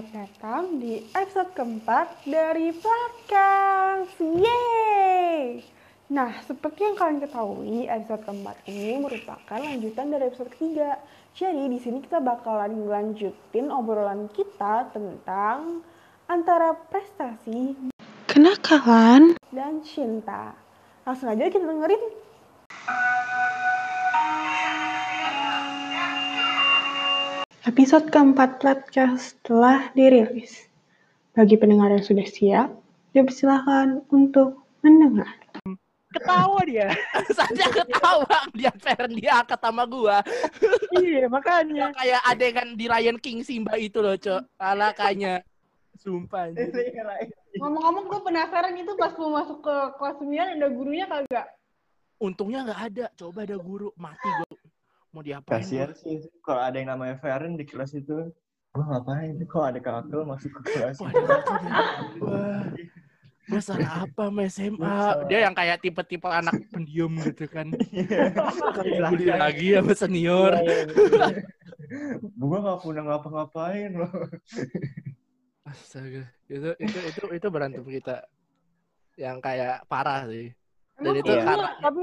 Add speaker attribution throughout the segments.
Speaker 1: selamat datang di episode keempat dari podcast. Yeay! Nah, seperti yang kalian ketahui, episode keempat ini merupakan lanjutan dari episode ketiga. Jadi di sini kita bakalan lanjutin obrolan kita tentang antara prestasi
Speaker 2: Kenakalan?
Speaker 1: dan cinta. Langsung aja kita dengerin. Episode keempat podcast telah dirilis. Bagi pendengar yang sudah siap, dipersilakan untuk mendengar.
Speaker 3: ketawa dia.
Speaker 4: saja ketawa dia Feren dia angkat sama gua
Speaker 3: iya, makanya.
Speaker 4: kayak adegan di Lion King Simba itu loh cok ala kayaknya sumpah.
Speaker 1: Ngomong-ngomong gue penasaran itu pas mau masuk ke kelas 9 ada gurunya kagak?
Speaker 4: untungnya nggak ada coba ada guru mati gua mau diapain
Speaker 5: Kasihan sih kalau ada yang namanya Feren di kelas itu. Gua ngapain? Kok ada kakak masuk ke kelas?
Speaker 4: Gua salah apa sama SMA dia yang kayak tipe-tipe anak pendiam gitu kan. Dibully lagi sama senior.
Speaker 5: Gua nggak pernah ngapa-ngapain loh.
Speaker 4: astaga. Itu itu itu itu berantem kita. Yang kayak parah sih dan itu
Speaker 1: iya?
Speaker 4: karena
Speaker 3: Tapi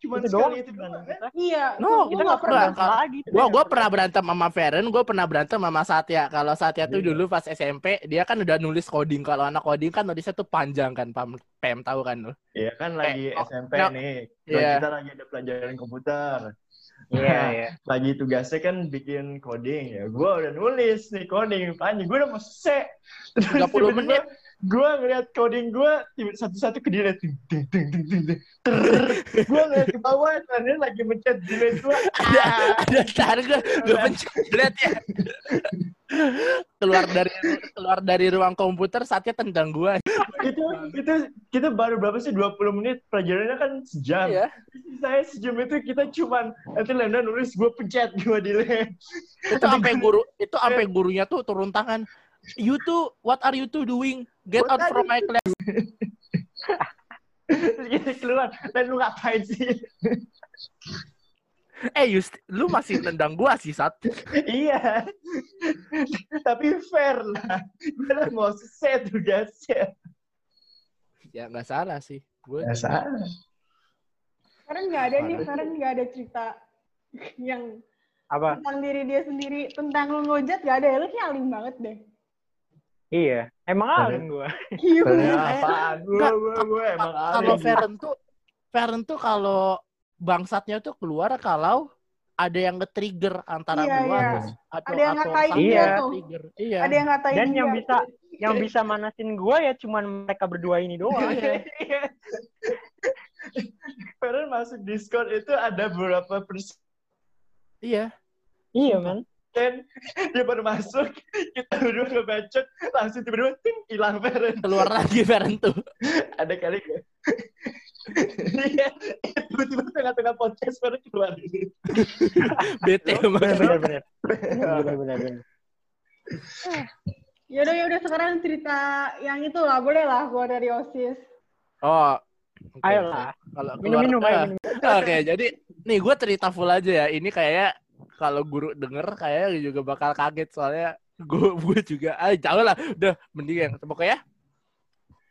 Speaker 5: Cuma
Speaker 3: itu
Speaker 5: sekali
Speaker 3: doang
Speaker 5: itu doang. kan?
Speaker 1: Iya.
Speaker 4: No,
Speaker 1: gua
Speaker 4: kita
Speaker 1: nggak
Speaker 4: pernah.
Speaker 3: berantem lagi.
Speaker 4: Gua gua pernah berantem sama Feren, gua pernah berantem sama Satya. Kalau Satya tuh
Speaker 5: Iya.
Speaker 4: dulu pas SMP, dia kan udah nulis coding. Kalau anak coding kan nulisnya tuh panjang kan, Pam, Pem tahu kan lu.
Speaker 5: Iya kan lagi
Speaker 4: oh,
Speaker 5: SMP
Speaker 4: no.
Speaker 5: nih.
Speaker 4: Iya.
Speaker 5: Kita lagi ada pelajaran komputer.
Speaker 3: Iya,
Speaker 5: Nah,
Speaker 3: iya.
Speaker 5: Lagi tugasnya kan bikin coding ya. Gua udah nulis nih coding panjang. Gua udah mau selesai.
Speaker 4: 30
Speaker 5: Terus tiba-tiba
Speaker 4: menit.
Speaker 5: Gua ngeliat coding tiba- satu-satu ke delete. Ding, ding, ding, ding, ding. Gua ngeliat ke bawah dia lagi mencet delete gua.
Speaker 4: Ada ada tar gua gua pencet lihat ya. keluar dari keluar dari ruang komputer Satya tendang gua.
Speaker 5: itu itu kita baru berapa sih 20 menit pelajarannya kan sejam.
Speaker 4: Iya.
Speaker 5: Saya sejam itu kita cuman nanti Lenda nulis gue pencet gue delete.
Speaker 4: Itu sampai guru itu sampai gurunya tuh turun tangan. You two, what are you two doing? Get
Speaker 5: What
Speaker 4: out from my class.
Speaker 5: Terus kita keluar dan lu ngapain sih?
Speaker 4: Eh, you lu masih nendang gua sih, Sat.
Speaker 5: iya. Tapi fair lah. Gue udah mau selesai tugasnya.
Speaker 4: Ya nggak salah sih. Gue
Speaker 5: Ya salah.
Speaker 1: Sekarang nggak ada nih, sekarang nggak ada cerita yang
Speaker 3: Apa?
Speaker 1: tentang diri dia sendiri, tentang lu ngojat nggak ada ya, lu kayak alim banget deh.
Speaker 3: Iya. Emang alim gua.
Speaker 1: Iya.
Speaker 5: Apaan? Gue gue gue emang
Speaker 4: kalau
Speaker 5: alim.
Speaker 4: Feren tuh Feren tuh kalau bangsatnya tuh keluar kalau ada yang nge-trigger antara
Speaker 1: Iya,
Speaker 4: gua
Speaker 1: iya.
Speaker 4: atau atau
Speaker 1: Ada yang
Speaker 4: atau
Speaker 1: ngatain
Speaker 4: yang
Speaker 1: tuh.
Speaker 4: trigger. Iya.
Speaker 1: Ada yang ngatain
Speaker 3: Dan yang bisa yang bisa manasin gua ya cuman mereka berdua ini doang.
Speaker 4: Iya.
Speaker 5: Feren masuk Discord itu ada beberapa persen
Speaker 4: Iya.
Speaker 3: iya, man.
Speaker 5: dia baru masuk kita berdua ngebacot langsung tiba-tiba ting hilang Feren
Speaker 4: Keluar lagi Feren tuh.
Speaker 5: ada kali gak? Iya, tiba-tiba tengah-tengah podcast baru keluar.
Speaker 4: Bete
Speaker 3: Bener,
Speaker 4: banget.
Speaker 3: bener, bener. Bener, bener, bener.
Speaker 1: Yaudah, yaudah sekarang cerita yang itu lah, boleh lah gua dari OSIS.
Speaker 4: Oh. oke.
Speaker 3: Ayolah.
Speaker 4: Kalau keluar
Speaker 3: Minum-minum,
Speaker 4: eh,
Speaker 3: ayo minum.
Speaker 4: Oke, jadi nih gue cerita full aja ya. Ini kayaknya kalau guru denger kayaknya juga bakal kaget soalnya gue gue juga ah jauh lah udah mending yang pokoknya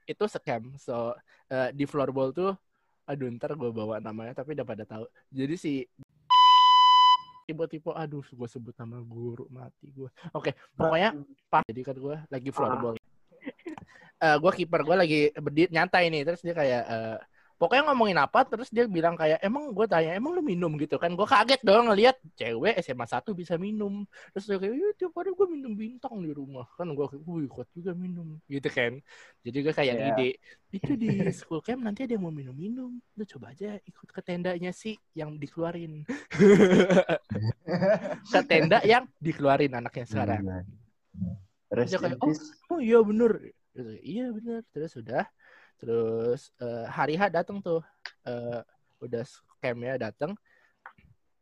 Speaker 4: itu scam. So eh, di floorball tuh aduh ntar gue bawa namanya tapi udah pada tahu. Jadi si tipe-tipe aduh gue sebut nama guru mati gue oke pokoknya pas jadi kan gue lagi floorball. Eh gue kiper gue lagi berdiri nyantai nih terus dia kayak eh, pokoknya ngomongin apa terus dia bilang kayak emang? Gue tanya emang lu minum? Gitu kan. Gue kaget dong ngelihat cewek SMA 1 bisa minum. Terus dia kayak iya tiap hari gue minum bintang di rumah. Kan gue kayak wih kuat juga minum. Gitu kan. Jadi gue kayak
Speaker 3: Iya.
Speaker 4: ide itu di school camp nanti ada yang mau minum-minum. Lu coba aja ikut ke tendanya sih yang dikeluarin. Ke tenda yang dikeluarin anaknya sekarang.
Speaker 5: Rest
Speaker 4: Dia kayak,
Speaker 5: peace.
Speaker 4: oh iya bener. Gitu, iya bener. Terus udah terus eh, hari H datang tuh. Eh, udah campnya datang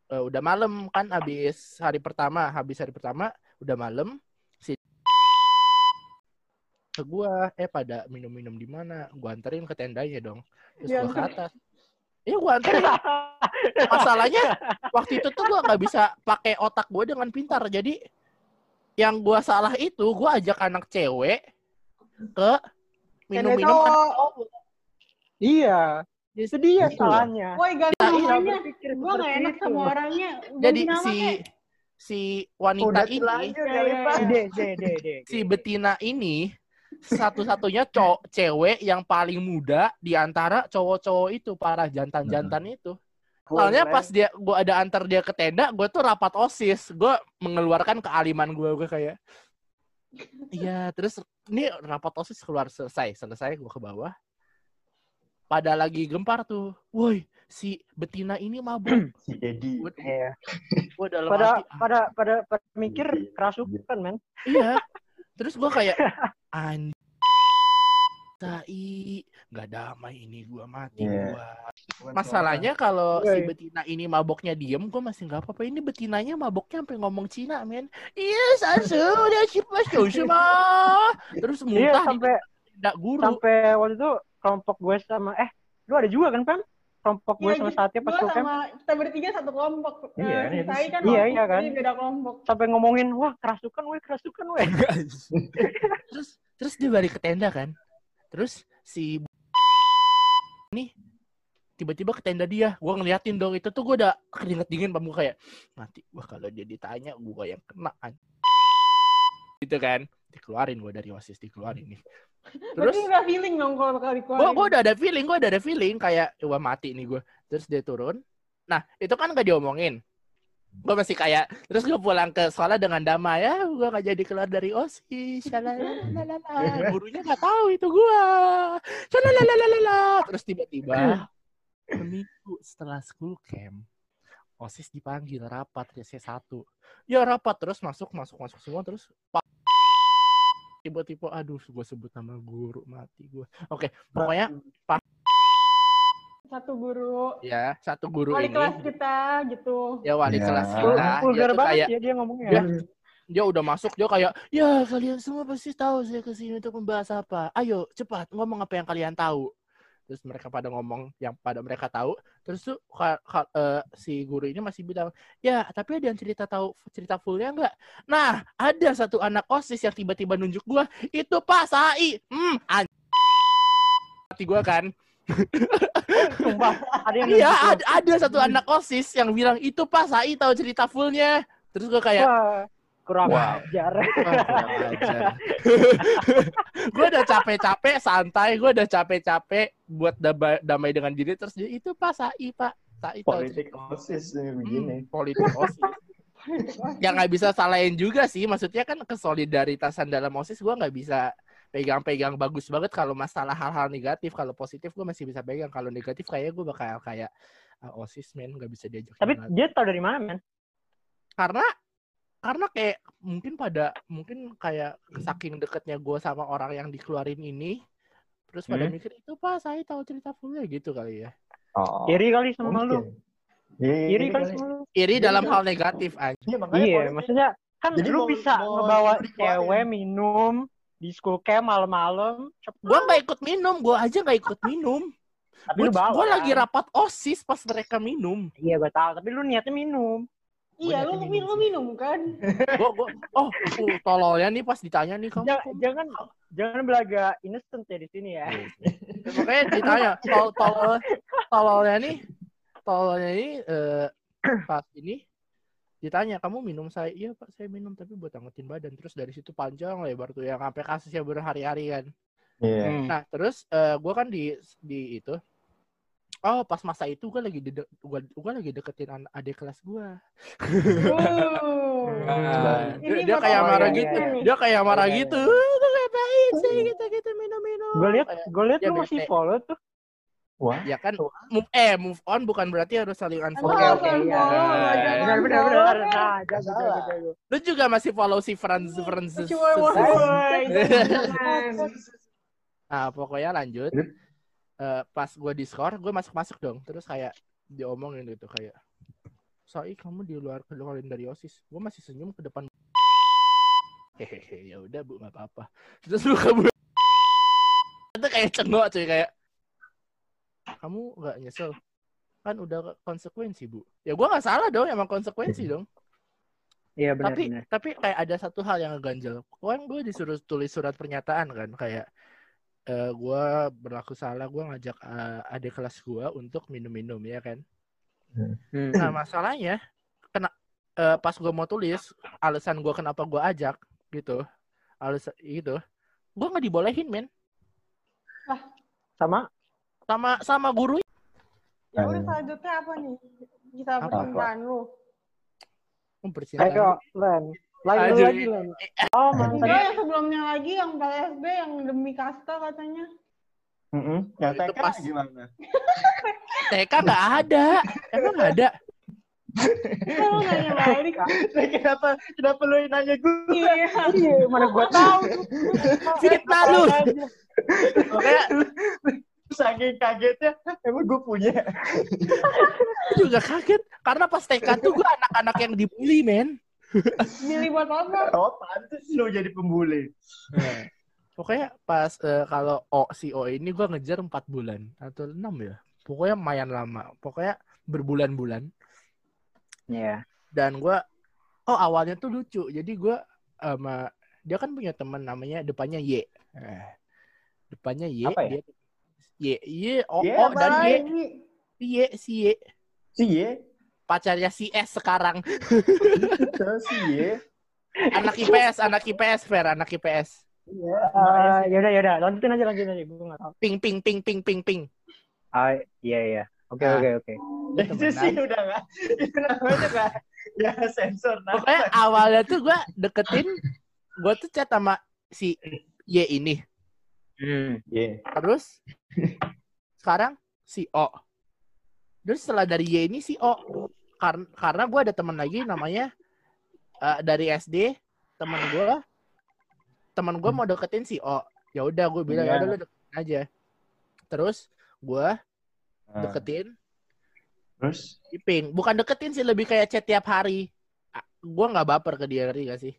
Speaker 4: Eh, udah malam kan habis hari pertama habis hari pertama udah malam si ke gua eh pada minum-minum di mana? Gua anterin ke tendanya dong. Terus gua ke atas. Iya gua anterin. Masalahnya waktu itu tuh gua nggak bisa pakai otak gua dengan pintar. Jadi yang gua salah itu gua ajak anak cewek ke minum-minum
Speaker 1: cowok.
Speaker 4: cowok.
Speaker 3: Iya. Itu dia
Speaker 5: Iya.
Speaker 3: salahnya.
Speaker 1: Woi ganti
Speaker 4: Ya, iya,
Speaker 1: namanya.
Speaker 3: berpikir
Speaker 1: Gue gak enak
Speaker 3: itu.
Speaker 1: sama orangnya. Ganti
Speaker 4: Jadi
Speaker 1: nama
Speaker 4: si
Speaker 1: kek.
Speaker 4: si wanita
Speaker 5: Udah
Speaker 4: ini
Speaker 5: terlanjur
Speaker 1: Ya,
Speaker 5: kali
Speaker 1: ya,
Speaker 5: Pak.
Speaker 1: ya.
Speaker 3: Deh, deh, deh, deh.
Speaker 4: si betina ini satu-satunya cowok cewek yang paling muda di antara cowok-cowok itu para jantan-jantan itu. Soalnya pas dia gua ada antar dia ke tenda, gua tuh rapat OSIS. Gua mengeluarkan kealiman gua gua kayak Iya, terus ini rapat OSIS keluar selesai, selesai gua ke bawah. Pada lagi gempar tuh. Woi, si betina ini mabuk.
Speaker 5: Si Edi.
Speaker 4: Gua,
Speaker 3: Iya.
Speaker 4: gua dalam
Speaker 3: Pada
Speaker 4: hati, ah,
Speaker 3: pada pada pada mikir kerasukan, men.
Speaker 4: Iya. Terus gua kayak anjay. Tai, nggak damai ini gua mati
Speaker 5: Iya.
Speaker 4: gua. Masalahnya kalau si betina ini maboknya diem, gua masih nggak apa-apa. Ini betinanya maboknya sampai ngomong Cina, men. Yes, asu, udah cipas semua. Terus
Speaker 3: Iya,
Speaker 4: muntah di
Speaker 3: sampai
Speaker 4: tenda guru.
Speaker 3: sampai waktu itu kelompok gue sama eh lu ada juga kan, Pam? Kelompok gue
Speaker 1: Iya,
Speaker 3: sama. Satya pas
Speaker 1: Gue
Speaker 3: gue
Speaker 1: sama kita bertiga satu kelompok.
Speaker 5: Iya,
Speaker 1: Eh,
Speaker 5: ini
Speaker 1: Sai kan
Speaker 3: Iya,
Speaker 1: waktu
Speaker 3: iya kan?
Speaker 1: ini beda kelompok.
Speaker 3: sampai ngomongin, "Wah, kerasukan weh, kerasukan weh."
Speaker 4: terus terus dia balik ke tenda kan. Terus si ini tiba-tiba ke tenda dia. Gua ngeliatin dong itu tuh gua udah keringet dingin pamu kayak mati. Wah kalau dia ditanya gua yang kena an- gitu kan. Dikeluarin gua dari OSIS dikeluarin nih. Terus
Speaker 1: Berarti udah feeling dong kalau bakal dikeluarin.
Speaker 4: gua, gua udah ada feeling, gua udah ada feeling kayak wah mati nih gua. Terus dia turun. Nah, itu kan gak diomongin. Gua masih kayak terus gua pulang ke sekolah dengan damai ya, gua gak jadi keluar dari OSIS. Gurunya gak tahu itu gua. Shalalalala. Terus tiba-tiba seminggu setelah school camp OSIS dipanggil rapat C1. Ya rapat terus masuk masuk masuk semua terus tiba-tiba aduh gue sebut nama guru mati gue. Oke, pokoknya
Speaker 1: Satu guru.
Speaker 4: ya satu guru
Speaker 1: Wali
Speaker 4: ini
Speaker 1: kelas kita gitu.
Speaker 4: ya wali
Speaker 5: Ya.
Speaker 4: kelas kita dia
Speaker 3: Vulgar banget
Speaker 4: kayak
Speaker 3: ya dia ngomongnya.
Speaker 4: Ya. dia udah masuk dia kayak ya kalian semua pasti tahu saya ke sini untuk membahas apa ayo cepat ngomong apa yang kalian tahu terus mereka pada ngomong yang pada mereka tahu. Terus tuh ka- ka- eh, si guru ini masih bilang ya tapi ada yang cerita tahu cerita fullnya enggak nah ada satu anak osis yang tiba-tiba nunjuk gua itu pak Sai. Hmm an- hati gua kan?
Speaker 3: Sumpah, ada yang
Speaker 4: iya
Speaker 3: nunjuk lu.
Speaker 4: ada, ada satu anak osis yang bilang itu pak Sai tahu cerita fullnya. Terus gua kayak
Speaker 3: Wah, kurang
Speaker 5: Wah.
Speaker 3: ajar.
Speaker 4: gue udah capek-capek santai, gue udah capek-capek buat damai, dengan diri terus dia itu Pak Sai Pak Sai tahu
Speaker 5: Politik osis ini begini.
Speaker 4: Hmm, politik osis. ya nggak bisa salahin juga sih, maksudnya kan kesolidaritasan dalam osis gue nggak bisa pegang-pegang bagus banget kalau masalah hal-hal negatif, kalau positif gue masih bisa pegang, kalau negatif kayak gue bakal kayak "Ah, osis men nggak bisa diajak
Speaker 3: Tapi
Speaker 4: jalan."
Speaker 3: dia tahu dari mana, men?
Speaker 4: karena karena kayak mungkin pada mungkin kayak saking deketnya gue sama orang yang dikeluarin ini terus pada
Speaker 5: Hmm.
Speaker 4: mikir itu pak saya tahu cerita fullnya gitu kali ya
Speaker 5: Oh.
Speaker 3: Iri kali sama lu.
Speaker 5: Mungkin. Iya,
Speaker 3: Iri kali sama lu.
Speaker 4: iri dalam
Speaker 5: kan-
Speaker 4: hal negatif aja
Speaker 5: Iya, makanya
Speaker 3: Iya, maksudnya kan
Speaker 5: Jadi
Speaker 3: lu
Speaker 5: mau-
Speaker 3: bisa
Speaker 5: mau
Speaker 3: ngebawa cewek minum di school camp malam-malam.
Speaker 4: gue nggak ikut minum gue aja nggak ikut minum
Speaker 3: Tapi
Speaker 4: gue
Speaker 3: lu bawa.
Speaker 4: lagi
Speaker 3: kan?
Speaker 4: rapat osis pas mereka minum
Speaker 3: Iya, gue tahu. Tapi lu niatnya minum.
Speaker 1: Iya, lu minum,
Speaker 4: minum
Speaker 1: lu minum kan?
Speaker 4: gue gue oh uh, tololnya nih pas ditanya nih kamu
Speaker 3: Jangan,
Speaker 4: kamu-
Speaker 3: jangan jangan belaga innocent ya di sini ya.
Speaker 4: Ya, makanya ditanya tol tolol tololnya nih tololnya ini eh, pas ini ditanya kamu minum saya iya pak saya minum tapi buat angetin badan terus dari situ panjang lebar tuh yang sampai kasusnya berhari-hari kan
Speaker 5: Iya.
Speaker 3: Hmm.
Speaker 4: nah terus eh, gue kan di di itu oh pas masa itu gue lagi di gue gue lagi deketin anak adik kelas gue
Speaker 1: Uh.
Speaker 4: Nah, dia, dia kayak marah
Speaker 3: ya,
Speaker 4: gitu
Speaker 3: iya, iya.
Speaker 4: dia kayak marah
Speaker 3: Iya, iya.
Speaker 4: gitu "Lu ngapain sih gitu gitu minum minum
Speaker 3: Gue lihat, gue lihat lu masih follow tuh.
Speaker 5: Wah.
Speaker 4: ya kan move eh move on bukan berarti harus saling unfollow
Speaker 3: Oke,
Speaker 1: Oh,
Speaker 3: oke,
Speaker 1: kan,
Speaker 3: iya.
Speaker 4: Iya,
Speaker 3: Benar, benar, benar. Nah, jago, jago, jago.
Speaker 4: Lu juga masih follow si Franz Franz. Nah, pokoknya lanjut. Eh, pas gue di skor, gue masuk-masuk dong. Terus kayak diomongin gitu kayak Soi kamu di luar keluarin dari OSIS. Gue masih senyum ke depan. Hehehe, ya udah Bu, nggak apa-apa. Terus lu kabur. Itu kayak cengok cuy kayak kamu nggak nyesel kan udah konsekuensi bu ya gue nggak salah dong emang konsekuensi dong
Speaker 3: Iya benar
Speaker 4: tapi
Speaker 3: benar.
Speaker 4: tapi kayak ada satu hal yang ngeganjel kan gue disuruh tulis surat pernyataan kan kayak eh gue berlaku salah gue ngajak eh, adik kelas gue untuk minum-minum ya kan
Speaker 3: Hmm.
Speaker 4: nah masalahnya kena eh, pas gue mau tulis alasan gue kenapa gue ajak gitu alasan gitu gue nggak dibolehin men
Speaker 3: Sama
Speaker 4: sama sama guru
Speaker 1: Ya udah selanjutnya apa nih? Kita percintaan lu.
Speaker 4: mempercintaan
Speaker 3: ayo Len. Lagi
Speaker 4: Aduh,
Speaker 3: lagi Len. Oh mantan.
Speaker 1: Enggak, yang sebelumnya lagi yang PSB yang demi kasta katanya.
Speaker 5: Mm-mm. Yang
Speaker 4: Itu
Speaker 5: TK
Speaker 4: pas-
Speaker 5: gimana?
Speaker 4: TK nggak ada emang nggak ada
Speaker 1: Kalau nanya balik.
Speaker 5: kenapa kenapa lu nanya gue?
Speaker 1: Iya.
Speaker 3: Iya, mana gua tahu.
Speaker 4: fitnah lu Makanya
Speaker 5: Saking kagetnya, emang gue punya.
Speaker 4: gue juga kaget karena pas TK tuh gue anak-anak yang dibully men
Speaker 1: Milih buat apa?
Speaker 5: Oh, pantes lu jadi pembuli.
Speaker 4: Pokoknya pas eh, kalau O si O ini gue ngejar 4 bulan atau 6 ya. Pokoknya lumayan lama. Pokoknya berbulan-bulan
Speaker 3: Iya.
Speaker 4: dan gue oh awalnya tuh lucu. Jadi gue sama dia kan punya teman namanya depannya Y. Eh, depannya Y,
Speaker 5: Apa ya?
Speaker 4: dia Y, Y, O,
Speaker 5: Y
Speaker 4: O dan Y? Y, si Y.
Speaker 5: Si ye,
Speaker 4: Pacarnya si S sekarang.
Speaker 5: terus si ye.
Speaker 4: Anak IPS, anak IPS, Fer, anak IPS.
Speaker 5: Iya.
Speaker 3: Eh, yaudah yaudah, lanjutin aja lanjutin aja. Gue nggak tahu.
Speaker 4: Ping, ping, ping, ping, ping, ping.
Speaker 3: Ah, iya iya. Oke
Speaker 4: Ah.
Speaker 3: oke oke.
Speaker 5: itu sih udah nggak, itu namanya nggak, ya sensor. Nah,
Speaker 4: Pokoknya awalnya tuh gue deketin, gue tuh chat sama si Y ini.
Speaker 3: Hmm.
Speaker 5: Ye.
Speaker 4: Terus sekarang si O. Terus setelah dari Y ini si O. Karena karena gue ada teman lagi namanya eh, dari SD teman gue teman gue mau deketin si O. Ya udah gue bilang
Speaker 5: Iya.
Speaker 4: ya udah lu deketin aja. Terus gue
Speaker 5: Nah,
Speaker 4: deketin
Speaker 5: Terus?
Speaker 4: si Pink. Bukan deketin sih lebih kayak chat tiap hari. Gue nggak baper ke dia ngerti gak sih?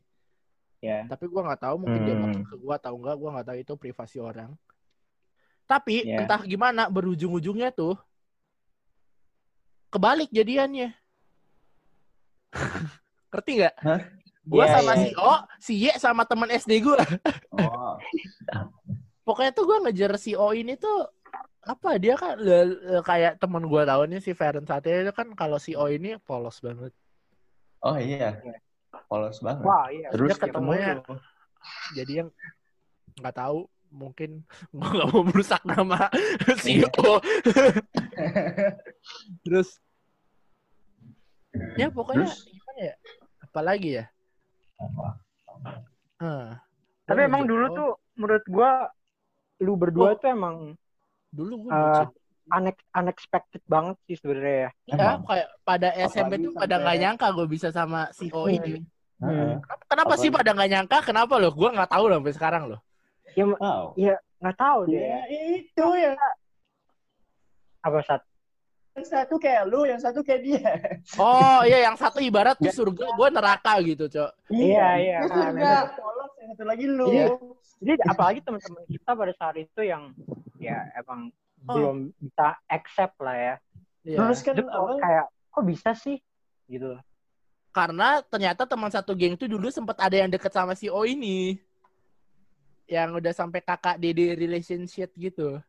Speaker 3: Ya.
Speaker 4: Tapi gue nggak tahu mungkin dia
Speaker 5: Hmm.
Speaker 4: baper ke gue atau enggak. Gue nggak tahu itu privasi orang. Tapi
Speaker 3: Ya.
Speaker 4: entah gimana berujung-ujungnya tuh kebalik jadiannya. Ngerti nggak?
Speaker 5: Hah?
Speaker 4: Gue
Speaker 5: Iya,
Speaker 4: sama
Speaker 5: iya.
Speaker 4: si O, si Y sama teman SD gue.
Speaker 5: Oh.
Speaker 4: Pokoknya tuh gue ngejar si O ini tuh apa dia kan le- le- kayak teman gue tahu nih si Feren Satya itu kan kalau si O ini polos banget.
Speaker 5: Oh iya. Polos banget.
Speaker 3: Wah iya.
Speaker 5: Terus
Speaker 4: dia
Speaker 5: ketemu
Speaker 4: ketemunya jadi yang nggak tahu mungkin gue nggak mau merusak nama CEO terus ya pokoknya
Speaker 5: Terus?
Speaker 4: gimana ya? Apalagi ya? Ah,
Speaker 3: Tapi emang
Speaker 4: ngejar-
Speaker 3: dulu tuh menurut gua lu berdua
Speaker 4: Oh.
Speaker 3: tuh emang
Speaker 4: dulu gue
Speaker 3: eh, unex- unexpected banget sih sebenarnya ya.
Speaker 4: ya
Speaker 5: Emang.
Speaker 4: kayak pada SMP
Speaker 5: Apalagi
Speaker 4: tuh pada nggak nyangka gue bisa sama CEO ini.
Speaker 5: Heeh.
Speaker 4: kenapa, kenapa sih pada nggak nyangka? Kenapa loh? Gue nggak tahu loh sampai sekarang loh
Speaker 3: Ya
Speaker 5: Wow.
Speaker 3: nggak tahu deh.
Speaker 5: Ya itu ya.
Speaker 3: Apa saat
Speaker 5: Yang satu kayak lu, yang satu kayak dia.
Speaker 4: oh iya yang satu ibarat tuh surga gue neraka gitu cok
Speaker 3: Iya iya. Nah,
Speaker 5: satu polos, yang satu lagi lu.
Speaker 3: Iya. Jadi apalagi teman-teman kita pada saat itu yang ya emang
Speaker 4: Oh.
Speaker 3: belum bisa accept lah ya.
Speaker 4: Iya.
Speaker 5: Terus kan
Speaker 3: Itu kayak kok bisa sih gitu.
Speaker 4: Karena ternyata teman satu geng tuh dulu sempat ada yang deket sama si O ini. Yang udah sampai kakak dede relationship gitu.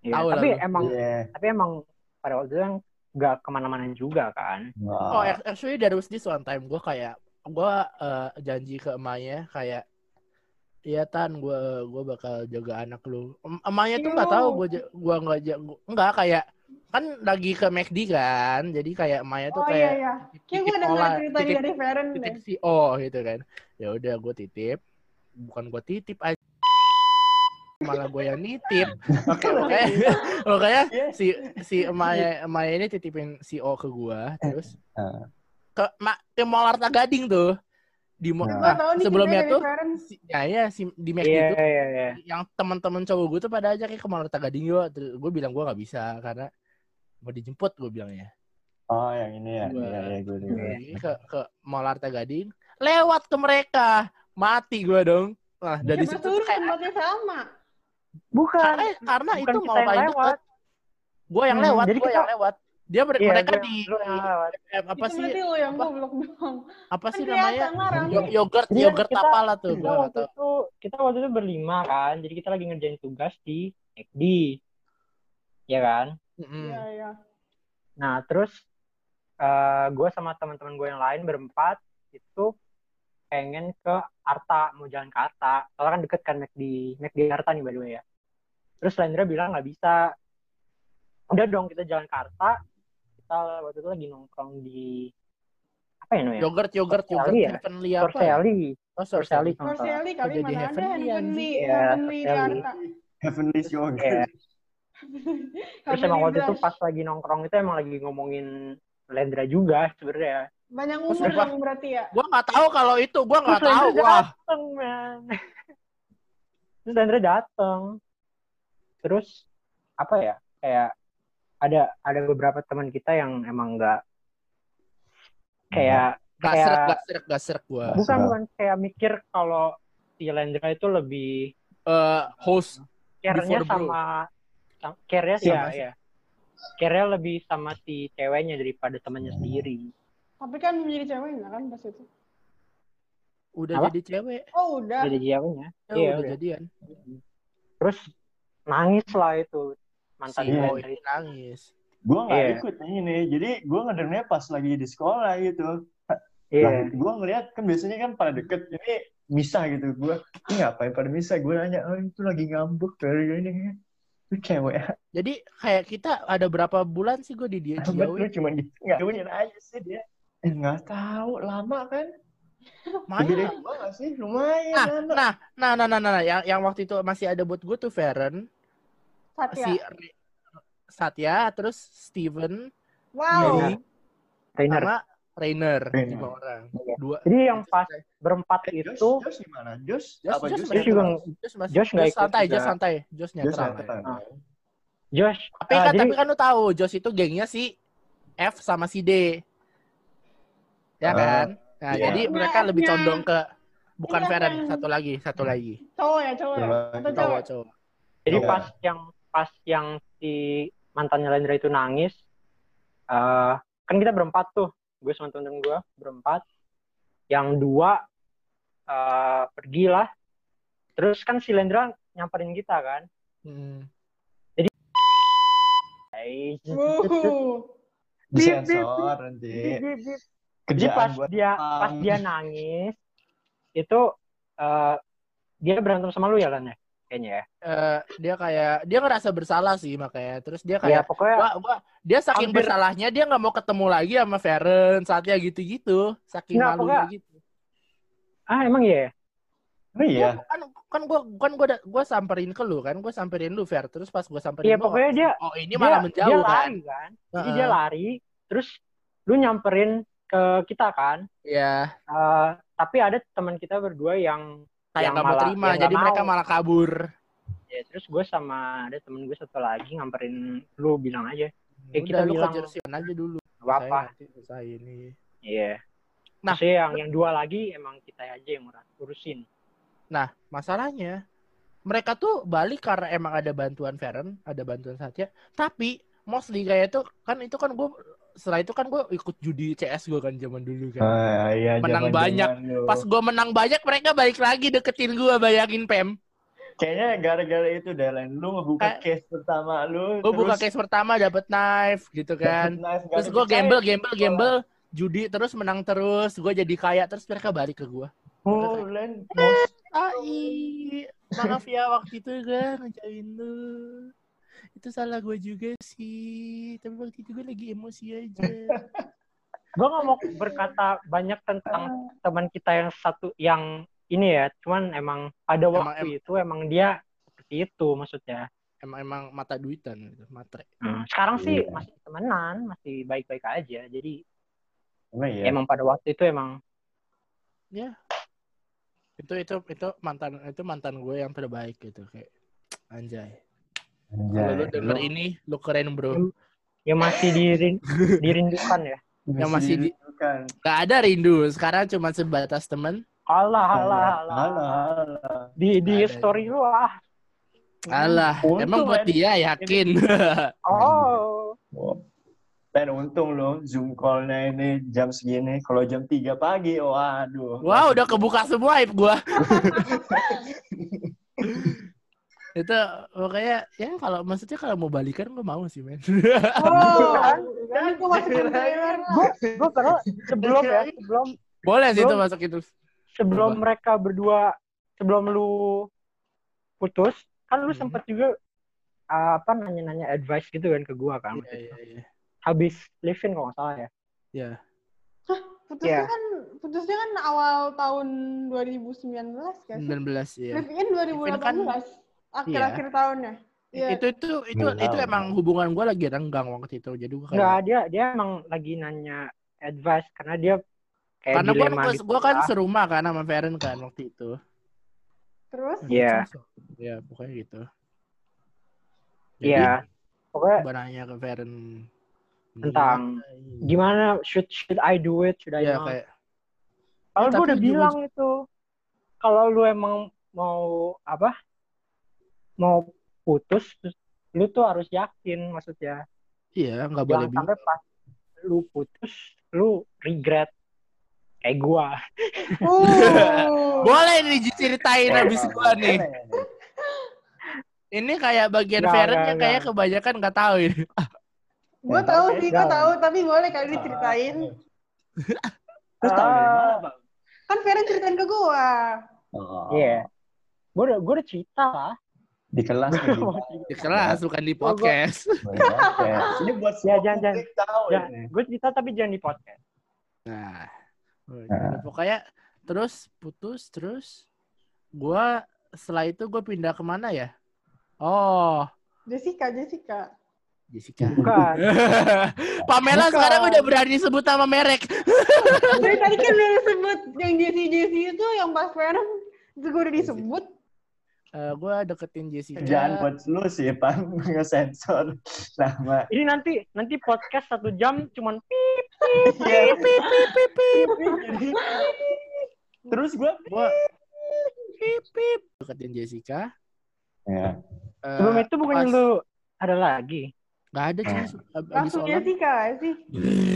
Speaker 3: Iya,
Speaker 4: Tahu lah
Speaker 3: tapi
Speaker 4: lu.
Speaker 3: emang
Speaker 5: Iya.
Speaker 3: tapi emang pada waktu itu yang nggak ke mana-mana juga kan.
Speaker 4: Oh,
Speaker 5: Wah.
Speaker 4: ac- actually there was this one time gue kayak gue eh, janji ke emaknya kayak Iya tan, gue gue bakal jaga anak lu. Em- Emaknya tuh nggak tahu gue gue nggak jago, nggak kayak kan lagi ke McD kan, jadi kayak emaknya tuh
Speaker 1: Oh iya
Speaker 4: kayak
Speaker 1: iya. Kayak
Speaker 4: titip
Speaker 1: gue dengar
Speaker 4: pola,
Speaker 1: cerita
Speaker 4: titip
Speaker 1: dari Feren
Speaker 4: titip si O gitu kan. Ya udah gue titip, bukan gue titip aja malah gue yang nitip. Oke, oke. Makanya si si emaknya emaknya ini titipin si O ke gue, terus
Speaker 5: Ah.
Speaker 4: ke ma, ke Mall Arta Gading tuh. Di mo-
Speaker 5: Nah.
Speaker 4: Ah,
Speaker 1: nih
Speaker 4: sebelumnya tuh si, ya ya si di McD
Speaker 3: Iya
Speaker 4: tuh
Speaker 3: iya iya.
Speaker 4: yang teman-teman cowok gue tuh pada aja kayak ke Mall Arta Gading yuk. Terus gue bilang gue nggak bisa karena mau dijemput gue bilangnya.
Speaker 5: Oh, yang ini ya.
Speaker 4: Gua-
Speaker 5: Iya, iya, gue
Speaker 4: ke ke Mall Arta Gading, lewat ke mereka, mati gue dong. Nah dari
Speaker 1: Siapa
Speaker 4: situ kayak
Speaker 1: tempatnya sama.
Speaker 3: Bukan.
Speaker 4: karena, karena
Speaker 3: bukan
Speaker 4: itu mau
Speaker 3: yang lewat.
Speaker 4: Gue yang
Speaker 3: Hmm,
Speaker 4: lewat,
Speaker 3: jadi
Speaker 4: gue
Speaker 3: kita-
Speaker 4: yang lewat. Dia ber-
Speaker 3: Iya,
Speaker 4: mereka di
Speaker 3: yang lewat.
Speaker 4: eh, apa
Speaker 1: itu
Speaker 4: sih?
Speaker 1: berarti lo yang
Speaker 4: Apa?
Speaker 1: goblok dong.
Speaker 4: Apa
Speaker 1: Kan
Speaker 4: sih namanya? Yogurt,
Speaker 3: Jadi
Speaker 4: yogurt
Speaker 3: kita-
Speaker 4: apa lah tuh?
Speaker 3: Kita waktu
Speaker 4: tahu.
Speaker 3: itu kita waktu itu berlima kan, jadi kita lagi ngerjain tugas di McD, ya kan?
Speaker 1: Iya, iya.
Speaker 3: Nah terus eh gue sama teman-teman gue yang lain berempat itu pengen ke Arta, mau jalan ke Arta. Soalnya kan deket kan McD, McD Arta nih by the way ya. Terus Lendra bilang nggak bisa. Udah dong kita jalan ke Arta. Kita waktu itu lagi nongkrong di apa ya namanya?
Speaker 4: Yogurt, yogurt, yogurt
Speaker 3: ya?
Speaker 4: Heavenly apa? ya?
Speaker 3: Sorcelli.
Speaker 4: Oh.
Speaker 1: Korselli kali
Speaker 4: jadi
Speaker 1: mana ada
Speaker 4: heavenly,
Speaker 1: heavenly.
Speaker 3: Iya,
Speaker 1: heavenly di. Arta.
Speaker 5: Heavenly.
Speaker 3: Iya. Terus emang waktu itu pas lagi nongkrong itu emang lagi ngomongin Lendra juga sebenarnya.
Speaker 1: Banyak
Speaker 4: Terus
Speaker 1: umur
Speaker 4: apa?
Speaker 1: dong berarti ya.
Speaker 4: Gua nggak tahu kalau itu, gua nggak
Speaker 3: Terus
Speaker 4: tahu. Wah,
Speaker 3: dateng, man. Terus Lendra dateng. Terus apa ya? Kayak ada ada beberapa teman kita yang emang nggak kayak
Speaker 4: gak
Speaker 3: kayak-
Speaker 4: serak, gak serak, gak serak gua.
Speaker 3: Bukan bukan kayak mikir kalau si Lendra itu lebih
Speaker 4: Eh, host
Speaker 3: care-nya sama sam- care-nya sih
Speaker 4: Sama
Speaker 3: ya, ya. Care-nya lebih sama si ceweknya daripada temannya sendiri.
Speaker 1: Tapi kan menjadi ceweknya kan pas itu.
Speaker 4: udah
Speaker 3: Apa?
Speaker 4: jadi cewek.
Speaker 1: Oh udah.
Speaker 3: Jadi ceweknya.
Speaker 4: Oh,
Speaker 3: Iya,
Speaker 4: udah
Speaker 3: udah.
Speaker 4: jadian.
Speaker 3: Terus nangis lah itu mantan
Speaker 4: Si
Speaker 5: Iya.
Speaker 3: Itu.
Speaker 4: nangis.
Speaker 5: Gue nggak
Speaker 3: Iya.
Speaker 5: ikut yang ini. Jadi gue ngedengarnya pas lagi di sekolah gitu.
Speaker 3: Iya.
Speaker 5: Nah, gue ngeliat kan biasanya kan pada deket ini misah gitu. Gue ini ngapain pada misah? Gue nanya, oh itu lagi ngambek dari ini. Itu cewek.
Speaker 4: Jadi kayak kita ada berapa bulan sih gue di dia
Speaker 5: Betul
Speaker 4: Ciawi?
Speaker 5: cuma gitu. Nggak aja sih dia. Eh, nggak tahu lama kan?
Speaker 4: Main.
Speaker 5: gua nggak sih? Lumayan
Speaker 4: Nah,
Speaker 5: lama.
Speaker 4: nah, nah, nah, nah, nah, nah, yang yang waktu itu masih ada buat gue tuh Feren,
Speaker 1: Satya.
Speaker 4: si Satya, terus Steven,
Speaker 1: Wow.
Speaker 4: Willy,
Speaker 3: Trainer.
Speaker 4: sama Rainer,
Speaker 5: Rainer.
Speaker 4: lima orang.
Speaker 3: Iya.
Speaker 4: Dua.
Speaker 3: Jadi yang pas berempat
Speaker 5: Eh, Josh,
Speaker 3: itu
Speaker 5: Josh gimana? Josh,
Speaker 4: Josh,
Speaker 5: apa
Speaker 4: Josh
Speaker 5: Josh?
Speaker 3: Josh juga
Speaker 4: Josh masih,
Speaker 3: Josh ikut
Speaker 4: santai,
Speaker 3: juga.
Speaker 4: Josh santai, Josh
Speaker 5: Josh.
Speaker 3: Ah. Josh
Speaker 4: Tapi
Speaker 3: ah,
Speaker 4: kan,
Speaker 3: jadi
Speaker 4: tapi kan lu tahu, Josh itu gengnya si F sama si D, ya
Speaker 5: Ah,
Speaker 4: kan? Nah,
Speaker 5: iya.
Speaker 4: jadi mereka lebih
Speaker 1: F-nya.
Speaker 4: condong ke bukan
Speaker 1: Iya,
Speaker 4: Feren, satu lagi, satu lagi,
Speaker 1: Cowok ya cowok ya. Cowok.
Speaker 4: cowok cowok.
Speaker 3: jadi
Speaker 5: Iya.
Speaker 3: pas yang pas yang si mantannya Lendra itu nangis eh kan kita berempat tuh gue sama temen gue berempat yang dua eh pergi lah terus kan si Lendra nyamperin kita kan
Speaker 4: Hmm.
Speaker 3: Eh,
Speaker 1: Wuh.
Speaker 5: Disensor nanti.
Speaker 3: Jadi pas
Speaker 5: buat
Speaker 3: dia
Speaker 5: Pang.
Speaker 3: pas dia nangis itu eh dia berantem sama lu ya Lan ya? Kayaknya ya.
Speaker 4: Eh, dia kayak dia ngerasa bersalah sih makanya. Terus dia
Speaker 3: ya
Speaker 4: kayak
Speaker 3: pokoknya
Speaker 4: gua, gua, dia saking
Speaker 3: Hampir-
Speaker 4: bersalahnya dia nggak mau ketemu lagi sama Feren saatnya gitu-gitu. Saking
Speaker 3: Nggak,
Speaker 4: malunya
Speaker 3: pokoknya-
Speaker 4: gitu.
Speaker 3: Ah emang iya ya?
Speaker 5: Oh iya.
Speaker 4: kan kan gua kan gua gua samperin ke lu kan? Gua samperin lu Fer. Terus pas gua samperin
Speaker 3: Iya,
Speaker 4: lu
Speaker 3: pokoknya dia-
Speaker 4: oh ini malah
Speaker 3: dia,
Speaker 4: menjauh
Speaker 3: dia
Speaker 4: kan?
Speaker 3: lari kan? Jadi
Speaker 4: Heeh.
Speaker 3: dia lari terus lu nyamperin ke kita kan.
Speaker 4: Ya
Speaker 3: Eh, tapi ada teman kita berdua yang
Speaker 4: kayak
Speaker 3: Yang
Speaker 4: nggak mau terima
Speaker 3: yang
Speaker 4: jadi mereka
Speaker 3: mau.
Speaker 4: malah kabur.
Speaker 3: Ya terus gue sama ada temen gue satu lagi ngamperin lu bilang aja.
Speaker 4: Udah,
Speaker 3: Ya, kita
Speaker 4: lu
Speaker 3: bilang-
Speaker 4: aja dulu.
Speaker 3: Apa
Speaker 4: nanti selesai ini
Speaker 3: iya.
Speaker 4: Nah.
Speaker 3: Maksudnya yang yang dua lagi emang kita aja yang ur- urusin.
Speaker 4: Nah, masalahnya mereka tuh balik karena emang ada bantuan Feren, ada bantuan Satya. Tapi mostly kayak itu kan itu kan gue setelah itu kan gue ikut judi CS gue kan zaman dulu kan.
Speaker 5: Ah, iya,
Speaker 4: Menang
Speaker 5: zaman-zaman
Speaker 4: banyak.
Speaker 5: lu.
Speaker 4: Pas gue menang banyak mereka balik lagi deketin gue bayangin Pem.
Speaker 5: Kayaknya gara-gara itu deh, Len. Lu ngebuka
Speaker 4: Kayak-
Speaker 5: case pertama lu.
Speaker 4: Gue buka
Speaker 5: terus
Speaker 4: case pertama dapet knife gitu kan.
Speaker 5: knife,
Speaker 4: Terus gue gamble, gamble, gamble, judi terus menang terus. Gue jadi kaya terus mereka balik ke gue.
Speaker 5: Oh, Len. Most
Speaker 4: Ai, maaf ya waktu itu gue ngejain lu. Itu salah gue juga sih. Tapi waktu itu gue lagi emosi aja.
Speaker 3: gue nggak mau berkata banyak tentang teman kita yang satu yang ini ya cuman emang pada
Speaker 4: Emang-
Speaker 3: waktu itu emang dia seperti itu maksudnya
Speaker 4: emang emang mata duitan gitu, matre.
Speaker 3: Hmm, sekarang sih
Speaker 5: Iya.
Speaker 3: masih temenan masih baik-baik aja jadi
Speaker 5: Emang iya.
Speaker 3: emang pada waktu itu emang
Speaker 4: Itu itu itu mantan itu mantan gue yang terbaik gitu kayak anjay. Kalau lu denger
Speaker 5: lu
Speaker 4: ini lu keren bro.
Speaker 3: ya masih dirin, dirindukan ya
Speaker 4: yang masih di-
Speaker 5: dirindukan.
Speaker 4: Gak ada rindu. Sekarang cuma sebatas temen.
Speaker 3: Allah Allah Allah,
Speaker 5: Alah, alah.
Speaker 3: di di
Speaker 4: Ada.
Speaker 3: story lu ah
Speaker 4: Alah,
Speaker 5: Untung,
Speaker 4: emang buat dia yakin.
Speaker 3: oh
Speaker 5: Wow. Dan untung loh Zoom call-nya ini jam segini. Kalau jam 3 pagi, waduh.
Speaker 4: Wah, udah kebuka semua aib gua. itu makanya ya kalau maksudnya kalau mau balikan gue mau sih men.
Speaker 1: Oh, dan itu masuk ke trailer.
Speaker 3: gue gue pernah sebelum ya sebelum
Speaker 4: boleh sih itu masuk itu.
Speaker 3: sebelum mereka berdua sebelum lu putus kan lu
Speaker 4: Hmm.
Speaker 3: sempet juga apa nanya-nanya advice gitu kan ke gua kan
Speaker 4: iya iya iya.
Speaker 3: Habis living kalau nggak salah ya.
Speaker 4: Iya.
Speaker 1: Putusnya
Speaker 3: Iya.
Speaker 1: kan putusnya kan awal tahun 2019 kan?
Speaker 4: 19 ya
Speaker 1: Live in 2018.
Speaker 4: kan-
Speaker 1: Akhir-akhir tahunnya. Iya.
Speaker 4: itu itu itu
Speaker 5: Nggak
Speaker 4: itu
Speaker 5: tahu.
Speaker 4: emang hubungan gue lagi renggang waktu itu jadi gue
Speaker 3: Enggak,
Speaker 4: kayak
Speaker 3: dia dia emang lagi nanya advice karena dia kayak
Speaker 4: karena gue
Speaker 3: dilema gitu.
Speaker 4: gue kan
Speaker 3: lah.
Speaker 4: serumah kan sama Feren kan waktu itu
Speaker 1: Terus
Speaker 3: Iya.
Speaker 4: ya pokoknya gitu
Speaker 3: Iya. Pokoknya
Speaker 4: gue nanya ke Feren
Speaker 3: Tentang gimana should should I do it? Should I
Speaker 4: ya
Speaker 3: not?
Speaker 4: kayak
Speaker 3: Kalau
Speaker 4: Ya,
Speaker 3: gue udah
Speaker 4: ujung-
Speaker 3: bilang itu, kalau lu emang mau apa, mau putus, lu tuh harus yakin, maksudnya.
Speaker 4: iya nggak boleh
Speaker 3: Jangan sampai pas lu putus, lu regret. Kayak gua.
Speaker 1: Oh.
Speaker 4: boleh nih diceritain habis gue nih ini kayak bagian Feren yang kayak kebanyakan nggak tahu ini
Speaker 1: gue tahu sih, gue
Speaker 3: Jangan.
Speaker 1: tahu, tapi boleh kali diceritain.
Speaker 5: Terus tahu dari mana, Bang?
Speaker 1: Kan Feren ceritain ke gue.
Speaker 5: Oh,
Speaker 3: Iya. Gue udah, gue udah cerita lah.
Speaker 5: Di kelas gimana?
Speaker 4: di kelas bukan di podcast.
Speaker 5: Ini buat
Speaker 3: Ya,
Speaker 5: semua
Speaker 3: jangan, jangan.
Speaker 5: tahu
Speaker 3: Ya, gue cerita tapi jangan di podcast.
Speaker 4: Nah,
Speaker 5: Nah.
Speaker 4: pokoknya terus putus terus gua setelah itu gue pindah ke mana ya? Oh,
Speaker 1: Jessica, Jessica.
Speaker 4: Jessica.
Speaker 3: Bukan.
Speaker 4: Pamela
Speaker 3: Bukan.
Speaker 4: sekarang udah berani sebut nama merek.
Speaker 1: Dari tadi kan udah disebut yang Jessie Jessie itu yang pas Feren itu gue udah disebut.
Speaker 4: Eh gue deketin Jessica.
Speaker 5: Jangan buat lu sih, Pan, nge-sensor nama.
Speaker 3: Ini nanti nanti podcast satu jam cuman pip
Speaker 5: Pip, pip, pip, pip, pip. Terus gue
Speaker 4: Gua pip pip deketin Jessica.
Speaker 5: ya.
Speaker 4: Eh,
Speaker 3: Sebelum itu bukannya
Speaker 4: pas-
Speaker 3: lu ada lagi.
Speaker 4: Nggak ada.
Speaker 5: Eh.
Speaker 4: Ab- Abis
Speaker 1: Langsung. Jessica sih.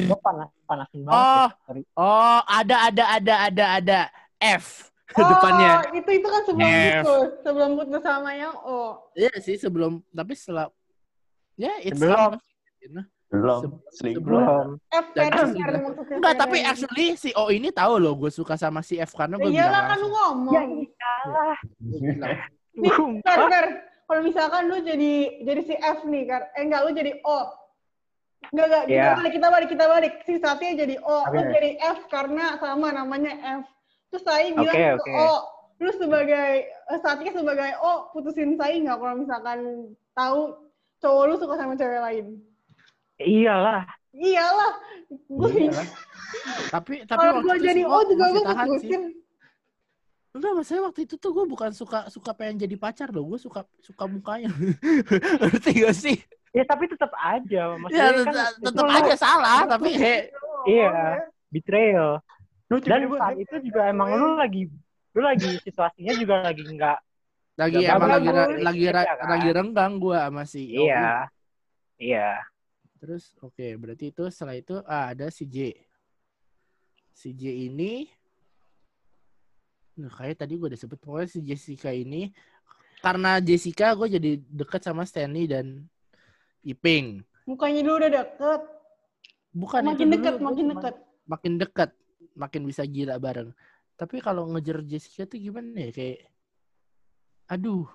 Speaker 3: Gue panas panasin banget.
Speaker 4: Oh,
Speaker 3: ya. Sorry.
Speaker 4: oh, ada ada ada ada ada F
Speaker 1: Oh,
Speaker 4: depannya.
Speaker 1: itu itu kan sebelum
Speaker 4: F.
Speaker 1: putus, sebelum putus sama yang O.
Speaker 4: Iya sih sebelum tapi setelah ya it's
Speaker 3: Sebelum.
Speaker 4: sama.
Speaker 5: Belum.
Speaker 3: Belum.
Speaker 1: F. Feren maksudnya.
Speaker 4: Enggak, tapi actually si O ini tahu loh gue suka sama si F karena gue
Speaker 1: Ya
Speaker 4: bilang
Speaker 1: iyalah kan lu ngomong.
Speaker 3: Ya iyalah.
Speaker 1: Nih, Fer. Kalau misalkan lu jadi jadi si F nih, kan? Eh enggak, lu jadi O. Enggak, enggak. Kita
Speaker 3: Iya.
Speaker 1: balik, kita balik, kita balik. Si Satya jadi O. Lu
Speaker 3: Oke.
Speaker 1: jadi F karena sama namanya F. Terus saya bilang
Speaker 3: Oke,
Speaker 1: ke
Speaker 3: oke.
Speaker 1: O. Lu sebagai, eh, Satya sebagai O, putusin saya nggak kalau misalkan tahu cowok lu suka sama cewek lain?
Speaker 3: Iyalah.
Speaker 1: Iyalah. Gue
Speaker 5: Iyalah.
Speaker 4: tapi tapi
Speaker 1: kalau gue jadi
Speaker 4: sih
Speaker 1: O juga gue putusin.
Speaker 4: Enggak, maksudnya waktu itu tuh gue bukan suka suka pengen jadi pacar loh, gue suka suka mukanya. Ngerti gak sih?
Speaker 3: Ya tapi tetap aja.
Speaker 4: Ya
Speaker 3: Maksudnya kan
Speaker 4: tetap, aja salah, tapi he,
Speaker 3: Iya. Betrayal.
Speaker 5: Lu
Speaker 3: Dan
Speaker 5: tiba-tiba
Speaker 3: saat itu juga emang lu lagi lu lagi situasinya juga lagi nggak
Speaker 4: lagi
Speaker 3: Ya,
Speaker 4: emang lagi lagi ra-
Speaker 3: Iya kan?
Speaker 4: lagi renggang gue sama si
Speaker 3: iya iya
Speaker 4: Terus oke, berarti itu setelah itu ah, ada si J. Si J ini Nah, kayak tadi gue udah sebut pokoknya si Jessica ini karena Jessica gue jadi deket sama Stanley dan Iping.
Speaker 1: Mukanya dulu udah deket.
Speaker 4: Bukan
Speaker 1: makin
Speaker 4: dulu
Speaker 1: deket,
Speaker 4: gua
Speaker 1: makin deket.
Speaker 4: Makin deket, makin bisa gila bareng. Tapi kalau ngejar Jessica tuh gimana ya kayak aduh.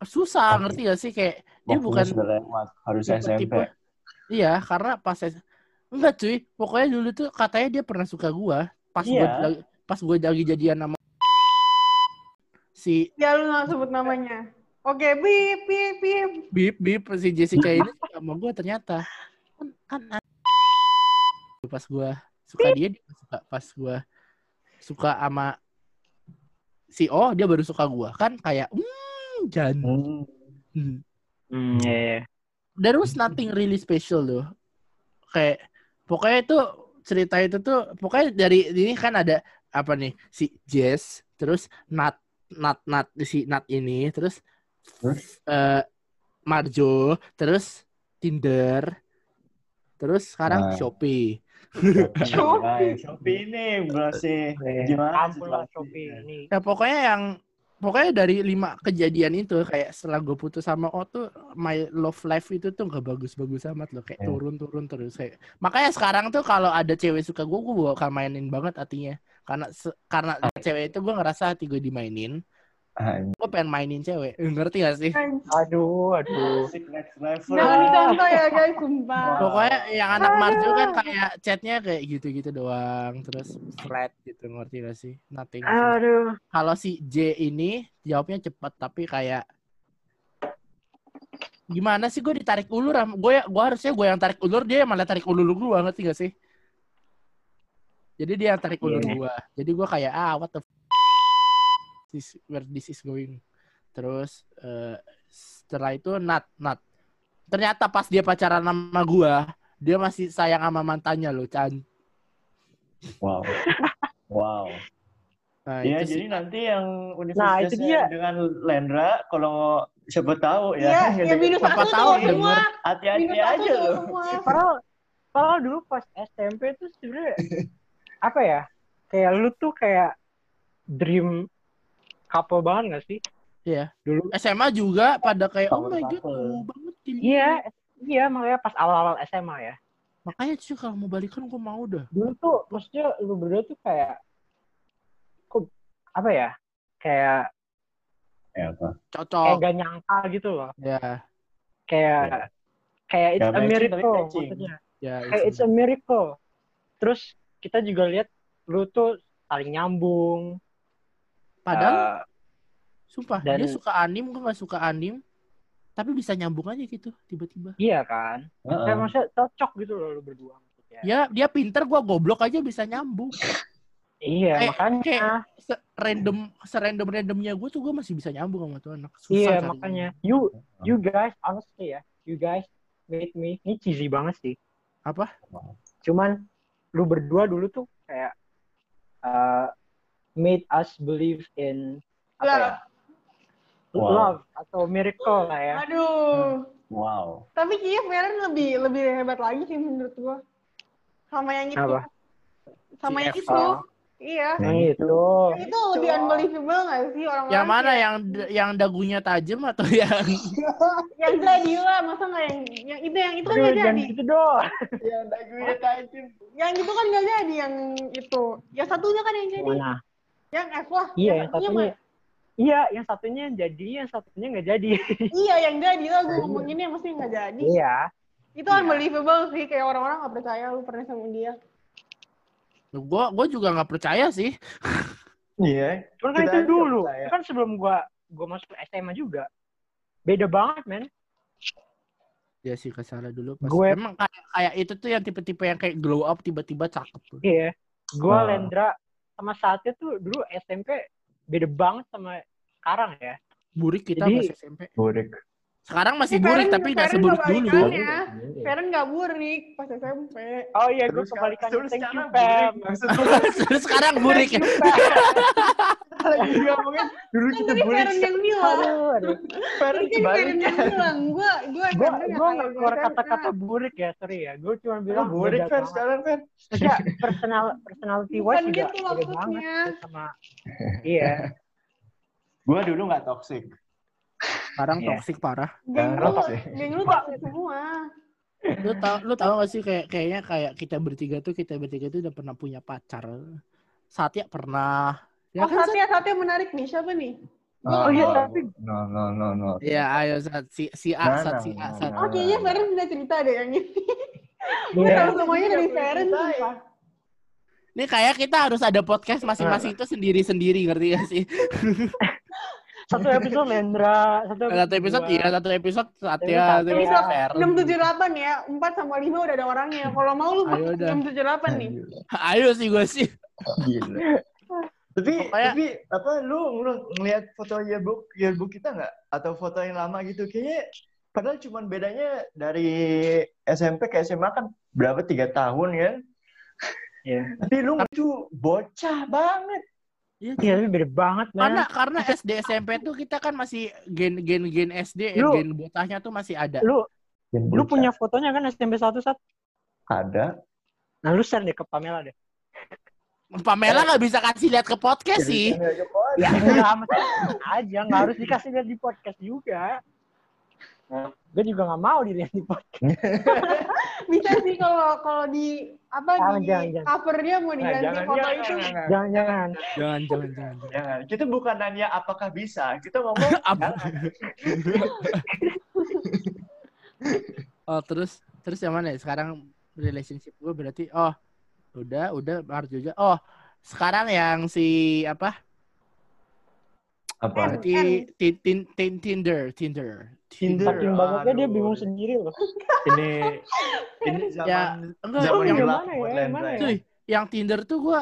Speaker 4: Susah
Speaker 5: Oke.
Speaker 4: ngerti gak sih kayak dia bukan
Speaker 5: lewat. Harus
Speaker 4: tipe-
Speaker 5: SMP.
Speaker 4: tipe- Iya, karena pas enggak cuy, pokoknya dulu tuh katanya dia pernah suka gua pas gua
Speaker 5: Iya.
Speaker 4: lagi- pas gua lagi jadian sama si
Speaker 1: Ya lu nggak sebut namanya. Oke, bip, bip, bip.
Speaker 4: Bip Bip si Jessica ini sama gua ternyata kan kan a- pas gua suka dia dia suka pas gua suka sama si O dia baru suka gua kan kayak hmm jan
Speaker 5: Hmm.
Speaker 4: Hmm.
Speaker 3: hmm, iya, iya.
Speaker 4: there was nothing really special loh. Kayak pokoknya itu cerita itu tuh pokoknya dari ini kan ada apa nih si Jess terus Nat Nat Nat si Nat ini terus
Speaker 5: Terus?
Speaker 4: eh Marjo terus Tinder Terus sekarang
Speaker 5: Nah.
Speaker 4: Shopee.
Speaker 5: Shopee. Shopee ini masih gimana
Speaker 3: Ampun lah? Shopee ini.
Speaker 4: Ya pokoknya yang pokoknya dari lima kejadian itu kayak setelah gue putus sama O tuh my love life itu tuh gak bagus-bagus amat loh kayak
Speaker 5: Ya.
Speaker 4: turun-turun terus kayak makanya sekarang tuh kalau ada cewek suka gue gue bakal mainin banget hatinya karena karena cewek itu gue ngerasa hati gue dimainin
Speaker 5: Ah, ini
Speaker 4: gue pengen mainin cewek Eh, ngerti gak sih
Speaker 3: Aduh, aduh.
Speaker 5: asik next level.
Speaker 1: Jangan dicontoh ya guys, sumpah.
Speaker 4: pokoknya yang anak marju kan kayak chatnya kayak gitu-gitu doang terus flat gitu ngerti gak sih nothing sih.
Speaker 3: Aduh.
Speaker 4: kalau si J ini jawabnya cepat tapi kayak gimana sih gue ditarik ulur gue gue harusnya gue yang tarik ulur dia yang malah tarik ulur gue ngerti gak sih jadi dia yang tarik ulur
Speaker 3: Iya.
Speaker 4: gue jadi gue kayak ah what the f- this where this is going terus eh, setelah itu Nat Nat ternyata pas dia pacaran sama gue dia masih sayang sama mantannya loh Chan
Speaker 5: Wow. Wow.
Speaker 4: nah,
Speaker 5: Iya,
Speaker 4: itu sih.
Speaker 5: jadi nanti yang
Speaker 3: Nah, itu
Speaker 5: universitasnya
Speaker 3: dia.
Speaker 5: dengan Lendra, kalau siapa tahu
Speaker 1: Iya,
Speaker 5: ya,
Speaker 1: ya minus
Speaker 4: Siapa
Speaker 1: satu
Speaker 4: tahu
Speaker 1: semua.
Speaker 4: denger.
Speaker 5: hati-hati aja loh.
Speaker 1: semua.
Speaker 3: Padahal, padahal dulu pas SMP tuh sebenarnya apa ya? Kayak lu tuh kayak dream couple banget gak sih?
Speaker 4: Iya.
Speaker 3: Dulu.
Speaker 4: SMA juga pada kayak oh my god mau banget ini.
Speaker 3: Iya, iya makanya pas awal-awal SMA ya.
Speaker 4: Makanya sih kalau mau balikan gue mau dah.
Speaker 3: Dulu tuh maksudnya lu berdua tuh kayak kok apa ya? Kayak
Speaker 5: Ya, apa?
Speaker 3: kayak
Speaker 4: Cocok.
Speaker 3: gak nyangka gitu loh.
Speaker 4: Ya,
Speaker 3: Kayak kayak it's
Speaker 5: Gak
Speaker 3: a miracle
Speaker 5: matching.
Speaker 3: maksudnya.
Speaker 4: ya.
Speaker 3: Kayak it's a miracle. Terus kita juga lihat lu tuh saling nyambung.
Speaker 4: Padahal
Speaker 3: Eh,
Speaker 4: sumpah
Speaker 3: dan-
Speaker 4: dia suka anim gue nggak suka anim. Tapi bisa nyambung aja gitu tiba-tiba.
Speaker 3: iya kan? Kayak maksudnya cocok gitu loh lu berdua maksudnya.
Speaker 4: Ya dia pinter gue goblok aja bisa nyambung.
Speaker 3: Iya,
Speaker 4: Kayak-
Speaker 3: makanya.
Speaker 4: kayak- Se random serandom randomnya gue tuh gue masih bisa nyambung sama tuh anak. Susah
Speaker 3: Iya, makanya. You you guys honestly ya, you guys made me ini cheesy banget sih.
Speaker 4: Apa?
Speaker 3: Cuman lu berdua dulu tuh kayak uh, made us believe in apa ya?
Speaker 1: Love.
Speaker 5: Wow.
Speaker 3: Love atau miracle lah ya.
Speaker 1: Aduh.
Speaker 5: Wow.
Speaker 1: Tapi kayaknya Feren lebih lebih hebat lagi sih menurut gua. Sama yang itu.
Speaker 3: Apa?
Speaker 1: Sama yang itu. Iya.
Speaker 3: Yang itu.
Speaker 1: Yang itu lebih unbelievable gak sih orang-orang?
Speaker 4: Yang mana
Speaker 1: kayak-
Speaker 4: yang yang dagunya tajam atau yang
Speaker 1: Yang jadi lah, masa nggak yang yang itu yang itu kan nggak jadi.
Speaker 3: gitu dong.
Speaker 5: Yang dagunya tajam.
Speaker 1: Yang itu kan nggak jadi yang itu. Yang satunya kan yang jadi.
Speaker 3: Mana?
Speaker 1: Yang F lah.
Speaker 3: Iya, yang
Speaker 1: satunya
Speaker 3: satunya.
Speaker 1: mah-
Speaker 3: Iya, yang satunya yang jadi, yang satunya nggak jadi.
Speaker 1: Iya yang jadi lah gue ngomonginnya mesti nggak jadi.
Speaker 3: Iya.
Speaker 1: Itu unbelievable sih kayak orang-orang nggak percaya lu pernah sama dia.
Speaker 4: gue gue juga nggak percaya sih
Speaker 5: Iya.
Speaker 3: Cuman kan
Speaker 5: Kita
Speaker 3: itu dulu.
Speaker 5: percaya.
Speaker 3: Kan sebelum gua gua masuk SMA juga. Beda banget, men.
Speaker 4: ya sih kesalahan dulu pas
Speaker 3: Gue-
Speaker 4: emang kayak kayak itu tuh yang tipe-tipe yang kayak glow up tiba-tiba cakep tuh
Speaker 3: Iya. Gua
Speaker 5: Ah.
Speaker 3: Lendra sama saatnya tuh dulu SMP beda banget sama sekarang ya.
Speaker 4: burik kita
Speaker 3: Jadi-
Speaker 4: pas SMP
Speaker 5: Burik.
Speaker 4: Sekarang masih
Speaker 1: Eh,
Speaker 4: burik
Speaker 1: Feren-
Speaker 4: tapi nggak
Speaker 1: Feren
Speaker 4: seburuk dulu
Speaker 1: kebalikannya. Feren nggak burik pas SMP.
Speaker 3: Oh iya, gua
Speaker 5: Terus
Speaker 3: kebalikan.
Speaker 5: terus
Speaker 3: Thank you,
Speaker 5: sekarang burik.
Speaker 4: Terus sekarang burik ya
Speaker 5: lagi ngomongin dulu
Speaker 1: Kan
Speaker 5: kita burik.
Speaker 1: Feren yang bilang. Kan Feren yang bilang. Gue gue
Speaker 3: gua
Speaker 1: nggak
Speaker 3: keluar
Speaker 1: kayak
Speaker 3: kata-kata burik ya, sorry ya. Gua cuma bilang
Speaker 5: burik
Speaker 3: beda
Speaker 5: Fer
Speaker 3: banget.
Speaker 5: sekarang Fer.
Speaker 3: Maksudnya personal personality wise
Speaker 1: Bukan
Speaker 3: juga
Speaker 1: gitu
Speaker 3: beda banget
Speaker 1: maksudnya.
Speaker 3: sama iya.
Speaker 5: Gua dulu nggak toxic.
Speaker 4: Sekarang
Speaker 3: Iya.
Speaker 4: toksik parah
Speaker 1: Geng lu, geng lu toxic semua.
Speaker 4: lu tau lu tau gak sih kayak kayaknya kayak kita bertiga tuh kita bertiga tuh udah pernah punya pacar Satya pernah ya
Speaker 1: oh,
Speaker 4: kan Sat?
Speaker 1: Satya, Satya menarik nih. Siapa nih?
Speaker 3: Oh, iya,
Speaker 5: no,
Speaker 3: tapi-
Speaker 5: no no no no.
Speaker 4: ya ayo Sat si si A
Speaker 5: Nah,
Speaker 4: Sat
Speaker 5: nah,
Speaker 4: si A
Speaker 5: nah,
Speaker 4: Sat
Speaker 5: nah.
Speaker 1: Oh, kayaknya Feren udah cerita deh yang ini. Gue
Speaker 3: Iya.
Speaker 1: tahu semuanya dari Feren. sumpah.
Speaker 4: ini kayak kita harus ada podcast masing-masing itu sendiri-sendiri ngerti gak sih
Speaker 3: Satu episode Lendra, satu episode,
Speaker 4: satu episode iya satu episode Satya
Speaker 3: Episode
Speaker 4: satu episode Feren.
Speaker 1: Enam tujuh delapan ya, empat sama lima udah ada orangnya. Kalau mau lu enam tujuh delapan nih.
Speaker 4: ayo sih gue sih
Speaker 5: Gila. Tapi
Speaker 4: Pokoknya-
Speaker 5: tapi apa lu lu ngelihat foto yearbook yearbook kita nggak atau foto yang lama gitu kayaknya padahal cuman bedanya dari SMP ke SMA kan berapa tiga tahun ya
Speaker 3: Iya.
Speaker 5: tapi lu lucu bocah banget
Speaker 4: Iya,
Speaker 3: Iya, tapi beda banget, man.
Speaker 4: karena karena SD SMP tuh kita kan masih gen gen gen SD
Speaker 3: Lu-
Speaker 4: gen bocahnya tuh masih ada
Speaker 3: Lu lu punya fotonya kan SMP 1 saat
Speaker 5: Ada.
Speaker 3: Nah lu share deh ke Pamela deh.
Speaker 4: Pamela nggak bisa kasih lihat ke podcast sih.
Speaker 3: Ya aja nggak harus dikasih lihat di podcast juga. Gue juga nggak mau dilihat di podcast.
Speaker 1: Bisa sih kalau kalau di apa
Speaker 3: Jangan,
Speaker 1: di
Speaker 3: jangan, jangan.
Speaker 1: covernya mau
Speaker 5: Nah,
Speaker 1: diganti
Speaker 5: jangan,
Speaker 1: foto
Speaker 5: jangan,
Speaker 1: itu.
Speaker 5: jangan, jangan.
Speaker 3: Jangan jangan.
Speaker 4: Jangan, jangan, jangan.
Speaker 5: Jangan. Kita bukan nanya apakah bisa. Kita ngomong
Speaker 4: Apa? Oh terus terus yang mana ya? Sekarang relationship gue berarti oh udah udah Mar juga. Oh sekarang yang si apa?
Speaker 5: Apa?
Speaker 4: Berarti tin, tin, tin, Tinder, Tinder.
Speaker 5: Tinder.
Speaker 3: Saking banyaknya dia bingung sendiri loh.
Speaker 5: Ini ini zaman
Speaker 4: Ya enggak
Speaker 5: zaman
Speaker 4: yang
Speaker 3: mana ya? mana
Speaker 5: ya.
Speaker 3: ya?
Speaker 4: cuy, yang Tinder tuh gua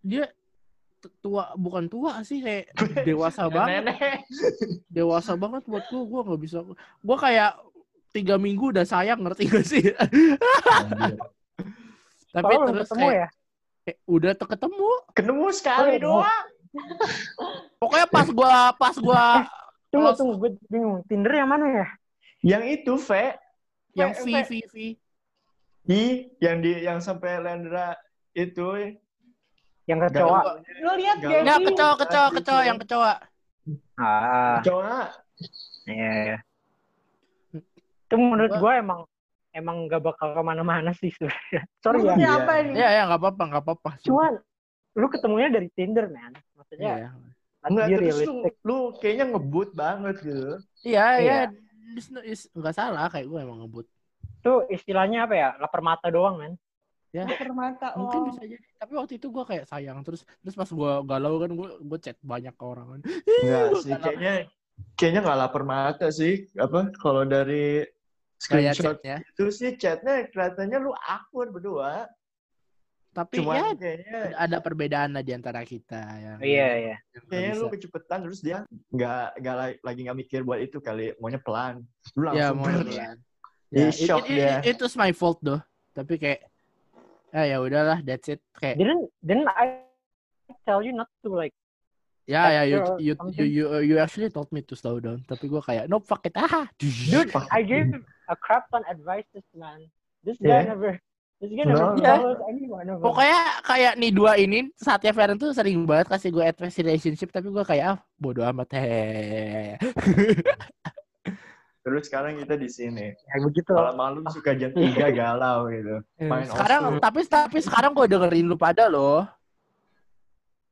Speaker 4: dia tua bukan tua sih kayak dewasa banget dewasa banget buat gua gua nggak bisa gua kayak tiga minggu udah sayang ngerti gak sih tapi terus
Speaker 3: ketemu
Speaker 4: kayak,
Speaker 3: ya.
Speaker 4: kayak udah ketemu
Speaker 5: Ketemu sekali
Speaker 3: Oh,
Speaker 5: doang.
Speaker 4: pokoknya pas gua pas gua
Speaker 3: Tunggu
Speaker 4: Kalau-
Speaker 3: tunggu gue bingung. Tinder yang mana ya?
Speaker 5: Yang itu, Ve.
Speaker 4: yang V V V
Speaker 5: Hi, yang di yang sampai Lendra itu
Speaker 3: Yang kecoa.
Speaker 1: Lo lihat gak
Speaker 4: nggak
Speaker 1: sih?
Speaker 4: kecoa kecoa kecoa yang kecoa
Speaker 3: Ah,
Speaker 5: Cowok
Speaker 3: iya iya. Itu menurut
Speaker 4: Gua-
Speaker 3: gue emang emang gak bakal ke mana-mana sih sebenarnya. Sorry ya.
Speaker 5: Iya.
Speaker 1: apa nih?
Speaker 4: ya ya nggak apa-apa nggak apa-apa
Speaker 3: Cuman lu ketemunya dari Tinder, man. Maksudnya
Speaker 4: Iya,
Speaker 3: let's
Speaker 5: Enggak terus lu,
Speaker 3: realistic.
Speaker 5: lu kayaknya ngebut banget gitu.
Speaker 4: iya
Speaker 3: Iya.
Speaker 4: iya It's no- it's- nggak salah kayak gue emang ngebut
Speaker 3: Itu istilahnya apa ya? Lapar mata doang, man.
Speaker 4: ya
Speaker 1: Permata.
Speaker 4: mungkin
Speaker 1: Oh.
Speaker 4: bisa jadi tapi waktu itu gue kayak sayang terus terus pas gue galau kan gue gue chat banyak ke orang kan
Speaker 5: Enggak
Speaker 4: Gua
Speaker 5: sih,
Speaker 4: galau.
Speaker 5: kayaknya kayaknya nggak lapar mata sih. Apa kalau dari
Speaker 4: kayak
Speaker 5: screenshot
Speaker 4: chatnya
Speaker 5: itu sih chatnya kelihatannya lu akur berdua.
Speaker 4: Tapi
Speaker 5: Cuman
Speaker 4: ya
Speaker 5: kayaknya
Speaker 4: ada perbedaan lah di antara kita yang
Speaker 3: Iya, iya.
Speaker 4: yang nggak
Speaker 5: kayaknya lu kecepetan terus dia nggak nggak la- lagi nggak mikir buat itu kali maunya pelan. Lu
Speaker 4: ya
Speaker 5: langsung
Speaker 4: mau
Speaker 5: ber-
Speaker 4: pelan.
Speaker 5: Di
Speaker 4: Ya, it,
Speaker 5: shock
Speaker 4: it,
Speaker 5: dia.
Speaker 4: it, it's my fault doh tapi kayak ah ya udahlah that's it kayak
Speaker 3: Didn't didn't I tell you not to like
Speaker 4: ya ya you
Speaker 3: After
Speaker 4: you, you
Speaker 3: something.
Speaker 4: you you actually told me to slow down tapi gue kayak nope fuck it ah
Speaker 3: Dude. I gave a crap ton advices, man. This
Speaker 5: Yeah.
Speaker 3: guy never this guy
Speaker 5: No,
Speaker 4: pokoknya kayak nih dua ini saatnya Feren tuh sering banget kasih gue advice relationship tapi gue kayak ah bodoh amat hehehe
Speaker 5: Terus sekarang kita di sini.
Speaker 3: Ya begitu
Speaker 5: Kalau
Speaker 3: loh.
Speaker 5: malam suka jam 3 galau gitu. Main
Speaker 4: sekarang
Speaker 5: osu.
Speaker 4: tapi tapi sekarang gue dengerin lu pada loh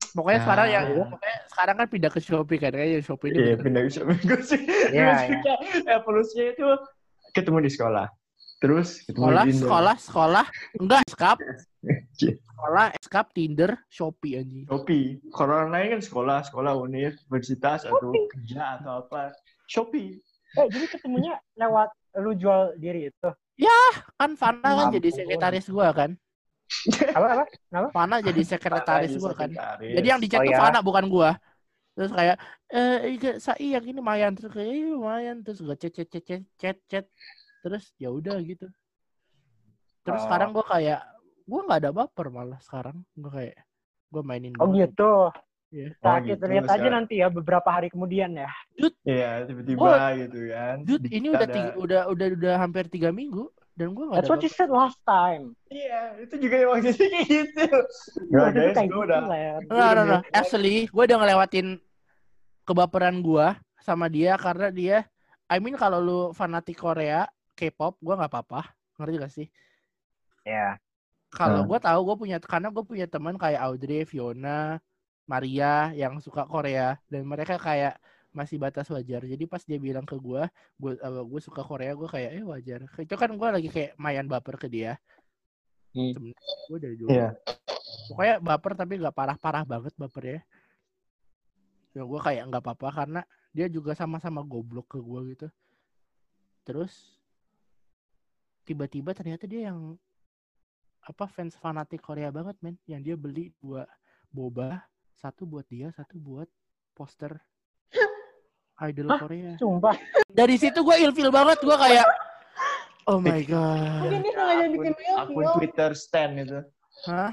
Speaker 4: pokoknya
Speaker 5: Nah.
Speaker 4: sekarang yang pokoknya sekarang kan pindah ke Shopee kan kayaknya Shopee ini
Speaker 5: Iya, pindah ke seminggu sih.
Speaker 3: Iya,
Speaker 5: Gue suka evolusinya itu ketemu di sekolah. Terus
Speaker 4: sekolah
Speaker 5: Tinder.
Speaker 4: sekolah sekolah enggak skap
Speaker 5: Iya.
Speaker 4: sekolah skap Tinder Shopee anjing
Speaker 5: Shopee. Corona ini kan sekolah, sekolah universitas atau kerja atau apa. Shopee.
Speaker 3: Eh, jadi ketemunya lewat lu jual diri itu.
Speaker 4: kan Fana kan jadi sekretaris gua kan
Speaker 3: Apa apa?
Speaker 4: Fana jadi sekretaris gua kan
Speaker 5: sekretaris.
Speaker 4: jadi yang di chat
Speaker 3: Oh, ya.
Speaker 4: Fana bukan gua terus kayak eh iya, Sai yang ini lumayan terus kayak iya lumayan terus gua chat chat chat chat chat, chat. Terus ya udah gitu terus
Speaker 3: Oh.
Speaker 4: sekarang gua kayak gua nggak ada baper malah sekarang gua kayak gua mainin
Speaker 3: Oh
Speaker 4: doang.
Speaker 3: gitu.
Speaker 4: Iya.
Speaker 3: Nah,
Speaker 5: Oh,
Speaker 3: kita
Speaker 5: gitu,
Speaker 3: lihat aja
Speaker 5: sekarang.
Speaker 3: nanti ya beberapa hari kemudian ya.
Speaker 5: Iya, tiba-tiba
Speaker 4: Gua-
Speaker 5: gitu kan.
Speaker 4: Dude,
Speaker 5: Di-
Speaker 4: ini udah tiga, udah udah udah hampir tiga minggu dan gua nggak
Speaker 3: That's what you said last time.
Speaker 5: Iya, itu juga yang waktu itu kayak gitu. Gak guys,
Speaker 3: kayak
Speaker 5: gue
Speaker 3: gitu
Speaker 5: udah
Speaker 3: ya.
Speaker 4: Enggak, enggak, enggak. Actually, gue udah ngelewatin kebaperan gua sama dia karena dia I mean kalau lu fanatik Korea, K-pop, gua nggak apa-apa. Ngerti gak sih?
Speaker 3: Ya.
Speaker 4: Kalau
Speaker 5: Hmm.
Speaker 4: gua tahu gue punya karena gue punya teman kayak Audrey, Fiona, Maria yang suka Korea dan mereka kayak masih batas wajar. Jadi pas dia bilang ke gua, gue gue suka Korea, gue kayak eh wajar. Itu kan gua lagi kayak mayan baper ke dia.
Speaker 3: Hmm.
Speaker 4: Gue dari dulu.
Speaker 5: Iya.
Speaker 4: Pokoknya baper tapi nggak parah-parah banget bapernya. Ya gue kayak nggak apa-apa karena dia juga sama-sama goblok ke gue gitu. Terus tiba-tiba ternyata dia yang apa fans fanatik Korea banget men, yang dia beli dua boba, satu buat dia, satu buat poster idol
Speaker 3: Hah?
Speaker 4: Korea.
Speaker 3: Sumpah.
Speaker 4: Dari situ gue ilfil banget, gue kayak oh my god.
Speaker 1: Mungkin dia sengaja bikin real
Speaker 5: akun Twitter stand itu.
Speaker 4: Hah?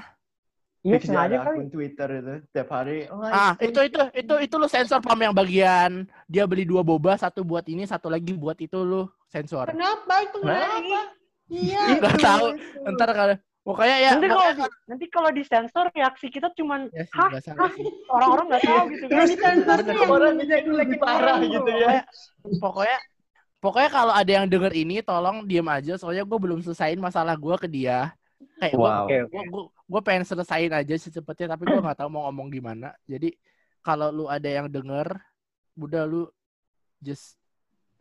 Speaker 3: Iya sengaja
Speaker 5: ada
Speaker 3: kali.
Speaker 5: akun Twitter itu tiap hari. Oh,
Speaker 4: Ah, itu itu itu itu lu sensor pam yang bagian dia beli dua boba, satu buat ini, satu lagi buat itu lu sensor.
Speaker 1: Kenapa itu
Speaker 5: Kenapa?
Speaker 1: kenapa? Iya.
Speaker 4: Nggak
Speaker 1: itu,
Speaker 4: tahu.
Speaker 1: itu.
Speaker 4: Ntar kalau pokoknya ya
Speaker 3: nanti kalau di, nanti kalau disensor reaksi kita cuman
Speaker 4: ya sih,
Speaker 3: hah
Speaker 4: sih.
Speaker 3: orang-orang nggak tahu gitu kan
Speaker 1: tuh yang
Speaker 5: Orang
Speaker 1: bisa
Speaker 5: mikir lebih
Speaker 1: dilekin
Speaker 5: parah gitu ya.
Speaker 4: pokoknya pokoknya kalau ada yang denger ini tolong diem aja soalnya gue belum selesaiin masalah gue ke dia kayak gue
Speaker 5: Wow.
Speaker 4: Gue gue gue pengen selesaiin aja secepatnya tapi gue nggak tahu mau ngomong gimana jadi kalau lu ada yang denger udah lu just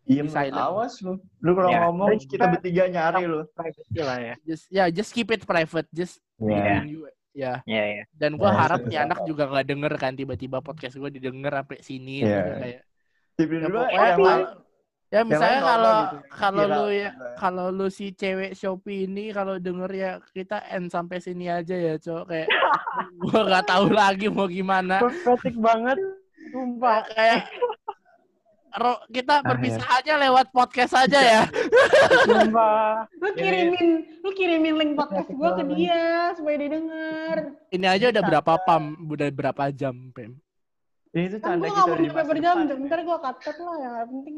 Speaker 5: Diem,
Speaker 4: Silent.
Speaker 5: awas lu. Lu kalau
Speaker 3: Ya,
Speaker 5: ngomong
Speaker 3: terus
Speaker 5: kita
Speaker 3: kita-
Speaker 5: bertiga nyari lu.
Speaker 3: privacy lah ya
Speaker 4: just ya just keep it private just
Speaker 5: Iya.
Speaker 4: you ya
Speaker 3: Iya, iya.
Speaker 4: dan gue
Speaker 5: Ya,
Speaker 4: harap nih anak juga nggak denger kan tiba-tiba podcast gue didengar sampai sini
Speaker 5: Iya.
Speaker 4: gitu, kayak
Speaker 5: Tipe
Speaker 4: ya
Speaker 5: yang lain.
Speaker 4: ya misalnya kalau
Speaker 5: gitu.
Speaker 4: kalau lu ya kalau lu si cewek Shopee ini kalau denger ya kita end sampai sini aja ya cok kayak gua nggak tahu lagi mau gimana
Speaker 3: Prophetic banget sumpah
Speaker 4: kayak kita
Speaker 5: Ah,
Speaker 4: berpisah aja lewat podcast aja ya.
Speaker 3: Sumpah.
Speaker 1: Lu kirimin, lu kirimin link podcast gue ke dia supaya dia denger.
Speaker 4: ini aja udah berapa pam udah berapa jam pem
Speaker 5: Ini tuh
Speaker 1: Kan
Speaker 5: tanda
Speaker 1: gue
Speaker 5: kita
Speaker 1: gak mau
Speaker 5: depan.
Speaker 1: ntar gue cut lah yang gak penting.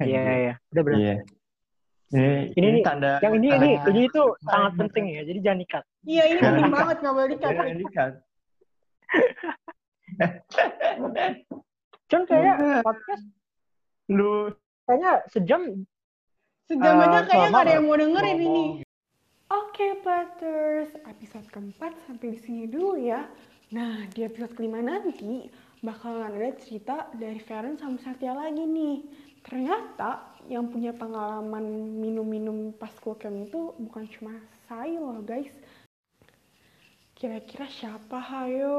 Speaker 3: iya iya udah berarti
Speaker 5: Iya. Ini,
Speaker 3: Ini
Speaker 5: ini
Speaker 3: nih,
Speaker 5: tanda
Speaker 3: yang ini ini ini itu sangat penting ya jadi jangan ikat
Speaker 1: Iya ini penting banget gak boleh di-cut.
Speaker 5: Jangan di-cut.
Speaker 3: cuman kayak podcast
Speaker 5: Lu
Speaker 3: kayaknya sejam
Speaker 1: Sejam
Speaker 3: Eh,
Speaker 1: aja kayaknya
Speaker 3: selama
Speaker 1: gak ada yang mau dengerin
Speaker 5: ngomong.
Speaker 1: ini. Oke, Platters. Episode keempat sampai di sini dulu ya. Nah, di episode kelima nanti bakalan ada cerita dari Feren sama Satya lagi nih. Ternyata yang punya pengalaman minum-minum pas camp itu bukan cuma saya loh, guys. Kira-kira siapa, hayo?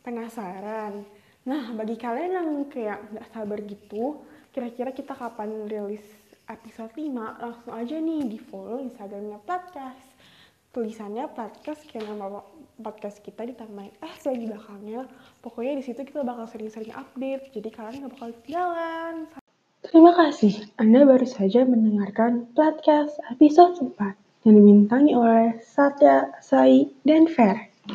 Speaker 1: Penasaran? Nah, bagi kalian yang kayak nggak sabar gitu, kira-kira kita kapan rilis episode 5, langsung aja nih di follow Instagramnya Platcast. Tulisannya Platcast kayak nama podcast kita ditambahin S lagi belakangnya. Pokoknya di situ kita bakal sering-sering update, jadi kalian nggak bakal ketinggalan. Terima kasih, Anda baru saja mendengarkan Platcast episode 4 yang dibintangi oleh Satya, Sai, dan Fer.